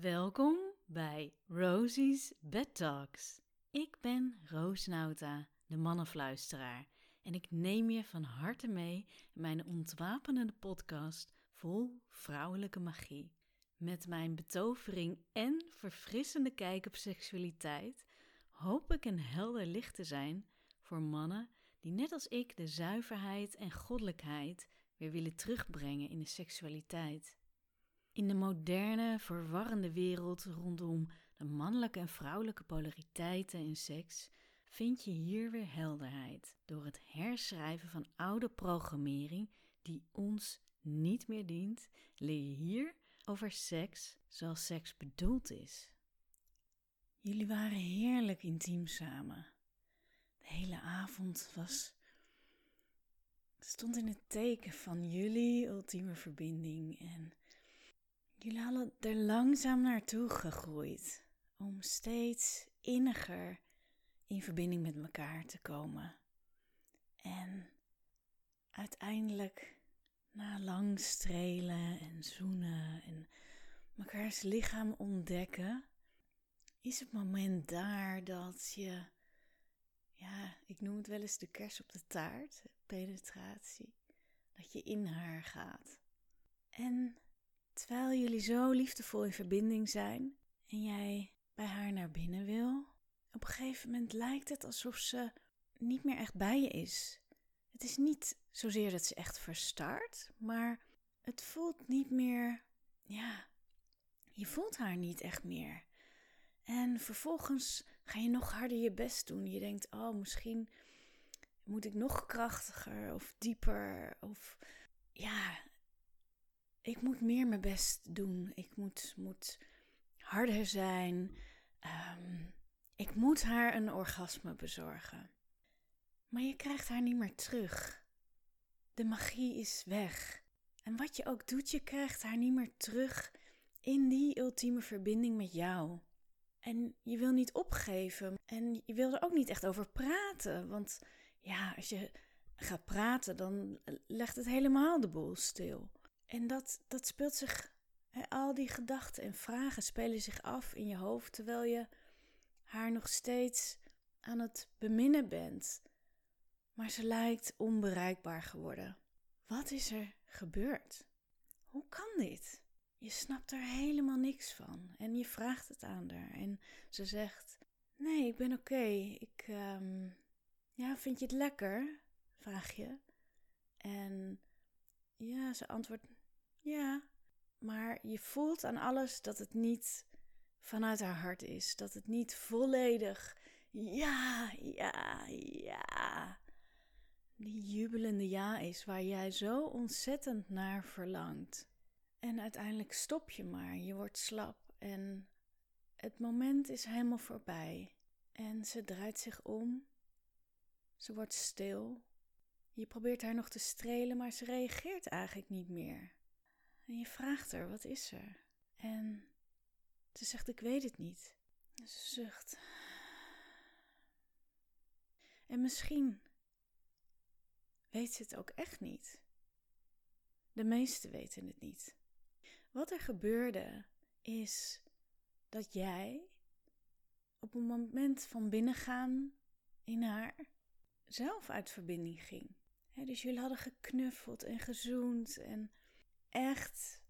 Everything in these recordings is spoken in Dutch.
Welkom bij Rosie's Bed Talks. Ik ben Roos Nauta, de mannenfluisteraar, en ik neem je van harte mee in mijn ontwapenende podcast vol vrouwelijke magie. Met mijn betovering en verfrissende kijk op seksualiteit hoop ik een helder licht te zijn voor mannen die net als ik de zuiverheid en goddelijkheid weer willen terugbrengen in de seksualiteit. In de moderne, verwarrende wereld rondom de mannelijke en vrouwelijke polariteiten in seks vind je hier weer helderheid door het herschrijven van oude programmering die ons niet meer dient, leer je hier over seks zoals seks bedoeld is. Jullie waren heerlijk intiem samen. De hele avond was. stond in het teken van jullie ultieme verbinding en hadden er langzaam naartoe gegroeid om steeds inniger in verbinding met elkaar te komen. En uiteindelijk, na lang strelen en zoenen en mekaars lichaam ontdekken, is het moment daar dat je, ja, ik noem het wel eens de kers op de taart, penetratie, dat je in haar gaat. En terwijl jullie zo liefdevol in verbinding zijn en jij bij haar naar binnen wil, op een gegeven moment lijkt het alsof ze niet meer echt bij je is. Het is niet zozeer dat ze echt verstart, maar het voelt niet meer, ja, je voelt haar niet echt meer. En vervolgens ga je nog harder je best doen. Je denkt, oh, misschien moet ik nog krachtiger of dieper. Of ja, ik moet meer mijn best doen. Ik moet, moet harder zijn. Ehm, ik moet haar een orgasme bezorgen. Maar je krijgt haar niet meer terug. De magie is weg. En wat je ook doet, je krijgt haar niet meer terug in die ultieme verbinding met jou. En je wil niet opgeven. En je wil er ook niet echt over praten. Want ja, als je gaat praten, dan legt het helemaal de boel stil. En dat, dat speelt zich, al die gedachten en vragen spelen zich af in je hoofd terwijl je haar nog steeds aan het beminnen bent. Maar ze lijkt onbereikbaar geworden. Wat is er gebeurd? Hoe kan dit? Je snapt er helemaal niks van en je vraagt het aan haar en ze zegt: Nee, ik ben oké. Ik, um, ja, vind je het lekker? Vraag je. En ja, ze antwoordt: Ja. Maar je voelt aan alles dat het niet vanuit haar hart is. Dat het niet volledig ja, ja, ja. Die jubelende ja is waar jij zo ontzettend naar verlangt. En uiteindelijk stop je maar, je wordt slap en het moment is helemaal voorbij. En ze draait zich om, ze wordt stil. Je probeert haar nog te strelen, maar ze reageert eigenlijk niet meer. En je vraagt haar, wat is er? En ze zegt, ik weet het niet. Ze zucht. En misschien weet ze het ook echt niet. De meesten weten het niet. Wat er gebeurde is dat jij op een moment van binnengaan in haar zelf uit verbinding ging. dus jullie hadden geknuffeld en gezoend en echt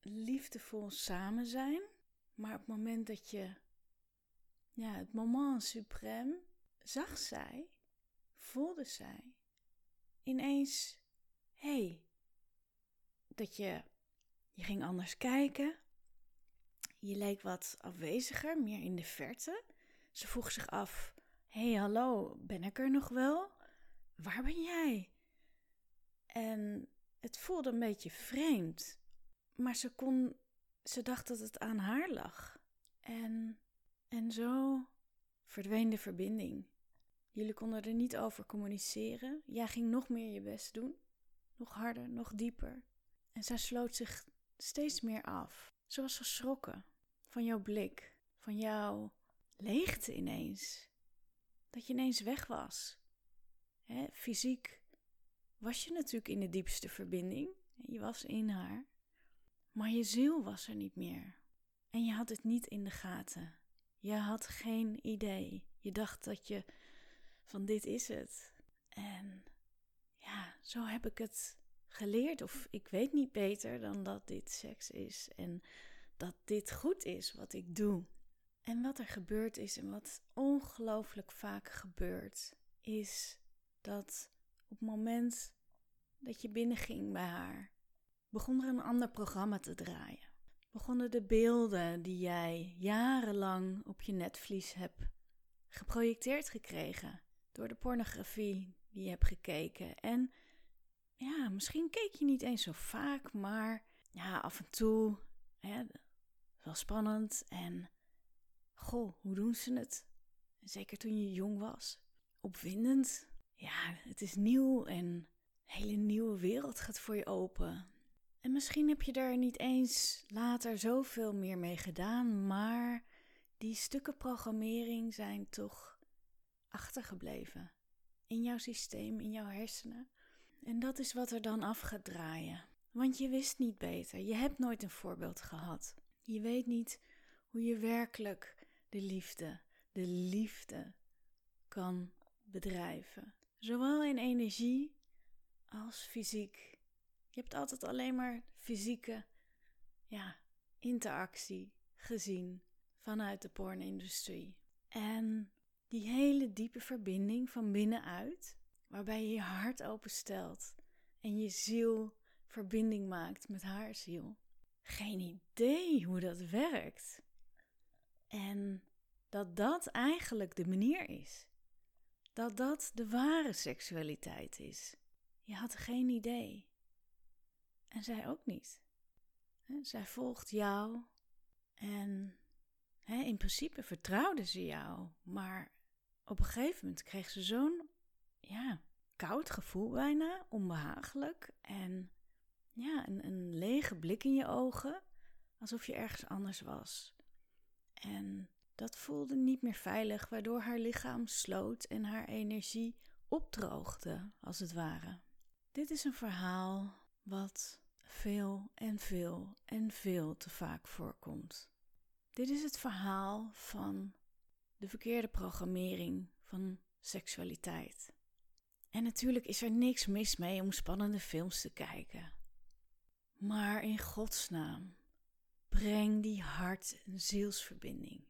liefdevol samen zijn. Maar op het moment dat je, ja, het moment suprême, zag zij, voelde zij ineens, hé, hey, dat je je ging anders kijken. Je leek wat afweziger, meer in de verte. Ze vroeg zich af: Hé, hey, hallo, ben ik er nog wel? Waar ben jij? En het voelde een beetje vreemd, maar ze kon, ze dacht dat het aan haar lag. En, en zo verdween de verbinding. Jullie konden er niet over communiceren. Jij ging nog meer je best doen, nog harder, nog dieper. En zij sloot zich steeds meer af. Ze was geschrokken van jouw blik, van jouw leegte ineens. Dat je ineens weg was. fysiek was je natuurlijk in de diepste verbinding. Je was in haar. Maar je ziel was er niet meer. En je had het niet in de gaten. Je had geen idee. Je dacht dat je van dit is het. En ja, zo heb ik het geleerd. Of ik weet niet beter dan dat dit seks is. En dat dit goed is wat ik doe. En wat er gebeurd is en wat ongelooflijk vaak gebeurt, is dat op het moment dat je binnenging bij haar, begon er een ander programma te draaien. Begonnen de beelden die jij jarenlang op je netvlies hebt geprojecteerd gekregen door de pornografie die je hebt gekeken. En ja, misschien keek je niet eens zo vaak, maar ja, af en toe. Hè, wel spannend en goh, hoe doen ze het? Zeker toen je jong was. Opwindend. Ja, het is nieuw en een hele nieuwe wereld gaat voor je open. En misschien heb je daar niet eens later zoveel meer mee gedaan, maar die stukken programmering zijn toch achtergebleven. In jouw systeem, in jouw hersenen. En dat is wat er dan af gaat draaien. Want je wist niet beter. Je hebt nooit een voorbeeld gehad. Je weet niet hoe je werkelijk de liefde, de liefde kan bedrijven. Zowel in energie als fysiek. Je hebt altijd alleen maar fysieke ja, interactie gezien vanuit de pornindustrie. En die hele diepe verbinding van binnenuit, waarbij je je hart openstelt en je ziel verbinding maakt met haar ziel. Geen idee hoe dat werkt. En dat dat eigenlijk de manier is. Dat dat de ware seksualiteit is. Je had geen idee. En zij ook niet. Zij volgt jou en in principe vertrouwde ze jou, maar op een gegeven moment kreeg ze zo'n ja, koud gevoel bijna, onbehagelijk en ja, een, een lege blik in je ogen, alsof je ergens anders was. En dat voelde niet meer veilig, waardoor haar lichaam sloot en haar energie opdroogde, als het ware. Dit is een verhaal wat veel en veel en veel te vaak voorkomt. Dit is het verhaal van de verkeerde programmering van seksualiteit. En natuurlijk is er niks mis mee om spannende films te kijken. Maar in godsnaam, breng die hart- en zielsverbinding.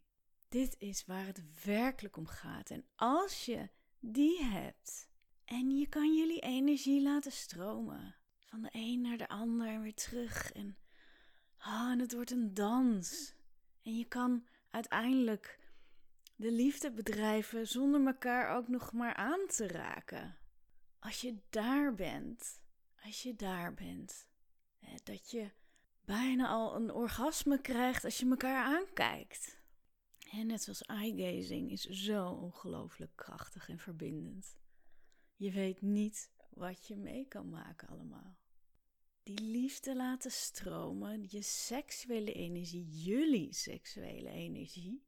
Dit is waar het werkelijk om gaat. En als je die hebt en je kan jullie energie laten stromen van de een naar de ander en weer terug en, oh, en het wordt een dans. En je kan uiteindelijk de liefde bedrijven zonder elkaar ook nog maar aan te raken. Als je daar bent, als je daar bent, dat je bijna al een orgasme krijgt als je elkaar aankijkt. En net zoals eye-gazing is zo ongelooflijk krachtig en verbindend. Je weet niet wat je mee kan maken allemaal. Die liefde laten stromen, je seksuele energie, jullie seksuele energie.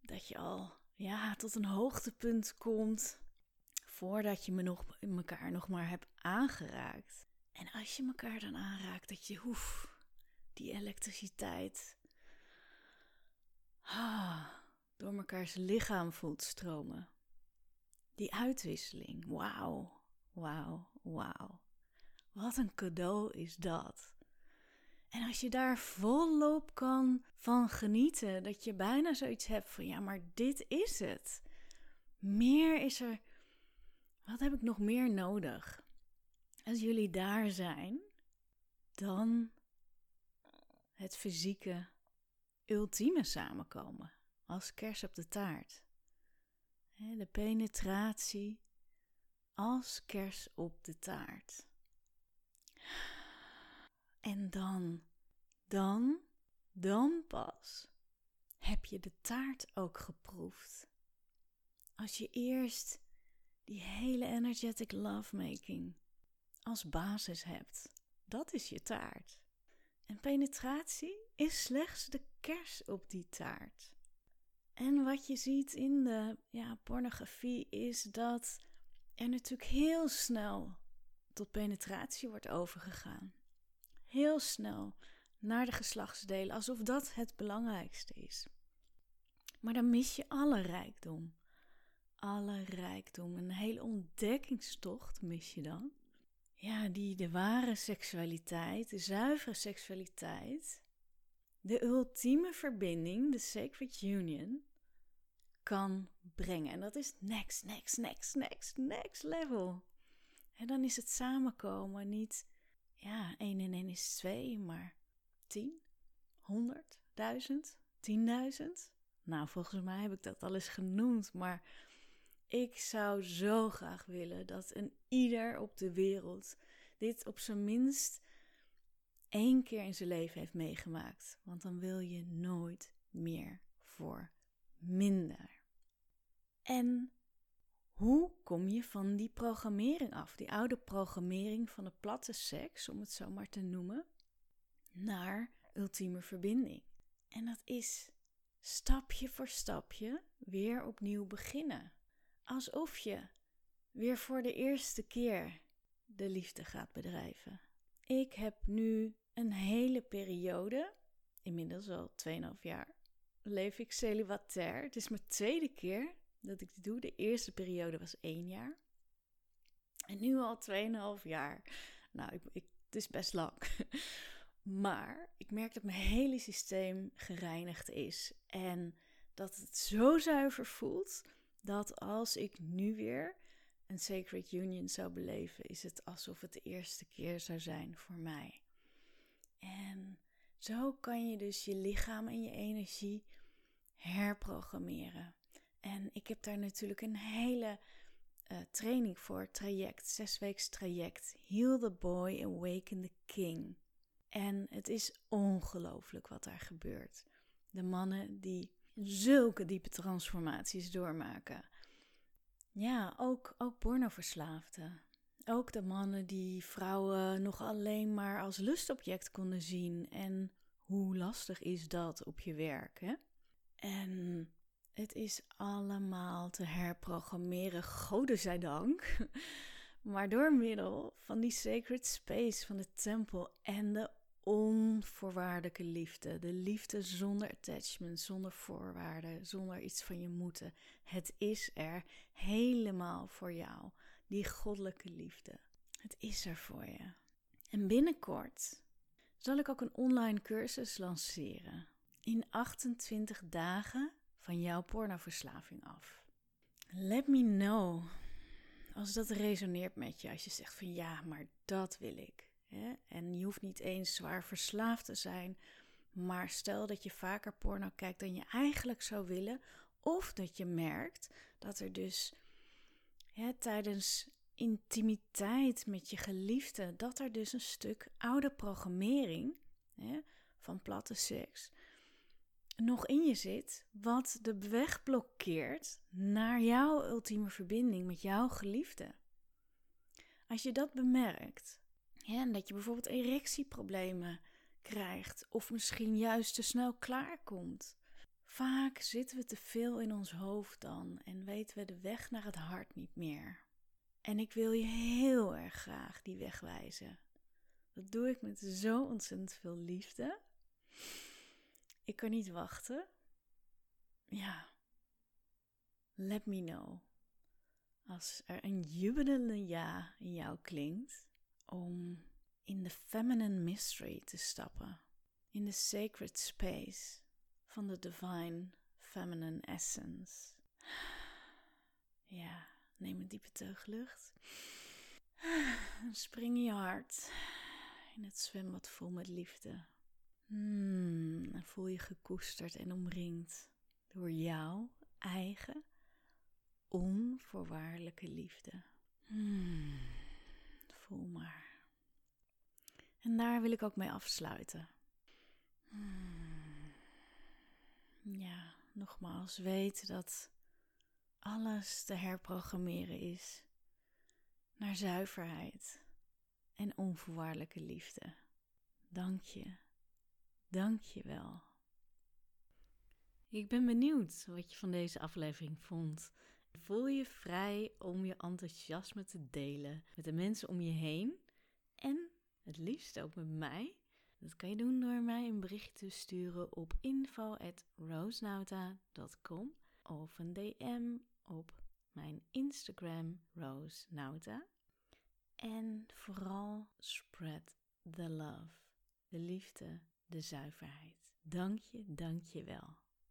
Dat je al ja, tot een hoogtepunt komt voordat je me nog, elkaar nog maar hebt aangeraakt. En als je elkaar dan aanraakt, dat je hoef, die elektriciteit ah, door mekaars lichaam voelt stromen. Die uitwisseling, wauw, wauw, wauw. Wat een cadeau is dat. En als je daar volop kan van genieten, dat je bijna zoiets hebt van ja, maar dit is het. Meer is er. Wat heb ik nog meer nodig? Als jullie daar zijn, dan het fysieke ultieme samenkomen als kers op de taart. De penetratie als kers op de taart. En dan, dan, dan pas heb je de taart ook geproefd. Als je eerst die hele energetic lovemaking als basis hebt, dat is je taart. En penetratie is slechts de kers op die taart. En wat je ziet in de ja, pornografie is dat er natuurlijk heel snel tot penetratie wordt overgegaan. Heel snel naar de geslachtsdelen, alsof dat het belangrijkste is. Maar dan mis je alle rijkdom. Alle rijkdom. Een hele ontdekkingstocht mis je dan. Ja, die de ware seksualiteit, de zuivere seksualiteit, de ultieme verbinding, de sacred union, kan brengen. En dat is next, next, next, next, next level. En dan is het samenkomen niet, ja, 1 en 1 is 2, maar 10, 100, 1000, 10.000. Nou, volgens mij heb ik dat al eens genoemd, maar ik zou zo graag willen dat een ieder op de wereld dit op zijn minst één keer in zijn leven heeft meegemaakt. Want dan wil je nooit meer voor minder. En hoe kom je van die programmering af, die oude programmering van de platte seks, om het zo maar te noemen, naar ultieme verbinding? En dat is stapje voor stapje weer opnieuw beginnen. Alsof je weer voor de eerste keer de liefde gaat bedrijven. Ik heb nu een hele periode, inmiddels al 2,5 jaar, leef ik celibatair. Het is mijn tweede keer dat ik dit doe. De eerste periode was één jaar. En nu al 2,5 jaar. Nou, ik, ik, het is best lang. Maar ik merk dat mijn hele systeem gereinigd is. En dat het zo zuiver voelt dat als ik nu weer een Sacred Union zou beleven, is het alsof het de eerste keer zou zijn voor mij. En zo kan je dus je lichaam en je energie herprogrammeren. En ik heb daar natuurlijk een hele uh, training voor, traject, zesweeks traject. Heal the boy, awaken the king. En het is ongelooflijk wat daar gebeurt. De mannen die zulke diepe transformaties doormaken. Ja, ook, ook pornoverslaafden. Ook de mannen die vrouwen nog alleen maar als lustobject konden zien. En hoe lastig is dat op je werk, hè? En het is allemaal te herprogrammeren, dank. Maar door middel van die sacred space van de tempel en de onvoorwaardelijke liefde. De liefde zonder attachment, zonder voorwaarden, zonder iets van je moeten. Het is er helemaal voor jou. Die goddelijke liefde. Het is er voor je. En binnenkort zal ik ook een online cursus lanceren. In 28 dagen van jouw pornoverslaving af. Let me know als dat resoneert met je. Als je zegt van ja, maar dat wil ik. En je hoeft niet eens zwaar verslaafd te zijn. Maar stel dat je vaker porno kijkt dan je eigenlijk zou willen. Of dat je merkt dat er dus tijdens intimiteit met je geliefde, dat er dus een stuk oude programmering van platte seks nog in je zit, wat de weg blokkeert naar jouw ultieme verbinding met jouw geliefde. Als je dat bemerkt, en dat je bijvoorbeeld erectieproblemen krijgt of misschien juist te snel klaarkomt. Vaak zitten we te veel in ons hoofd dan en weten we de weg naar het hart niet meer. En ik wil je heel erg graag die weg wijzen. Dat doe ik met zo ontzettend veel liefde. Ik kan niet wachten. Ja. Let me know. Als er een jubelende ja in jou klinkt, om in de feminine mystery te stappen, in de sacred space van de divine feminine essence. Ja, neem een diepe teug lucht. Spring je hart in het zwembad vol met liefde. Hmm, voel je gekoesterd en omringd door jouw eigen onvoorwaardelijke liefde. Hmm maar. En daar wil ik ook mee afsluiten. Hmm. Ja, nogmaals, weet dat alles te herprogrammeren is naar zuiverheid en onvoorwaardelijke liefde. Dank je. Dank je wel. Ik ben benieuwd wat je van deze aflevering vond. Voel je vrij om je enthousiasme te delen met de mensen om je heen en het liefst ook met mij Dat kan je doen door mij een bericht te sturen op info.roosnauta.com of een DM op mijn Instagram roosnauta. En vooral spread the love, de liefde, de zuiverheid. Dank je, dank je wel.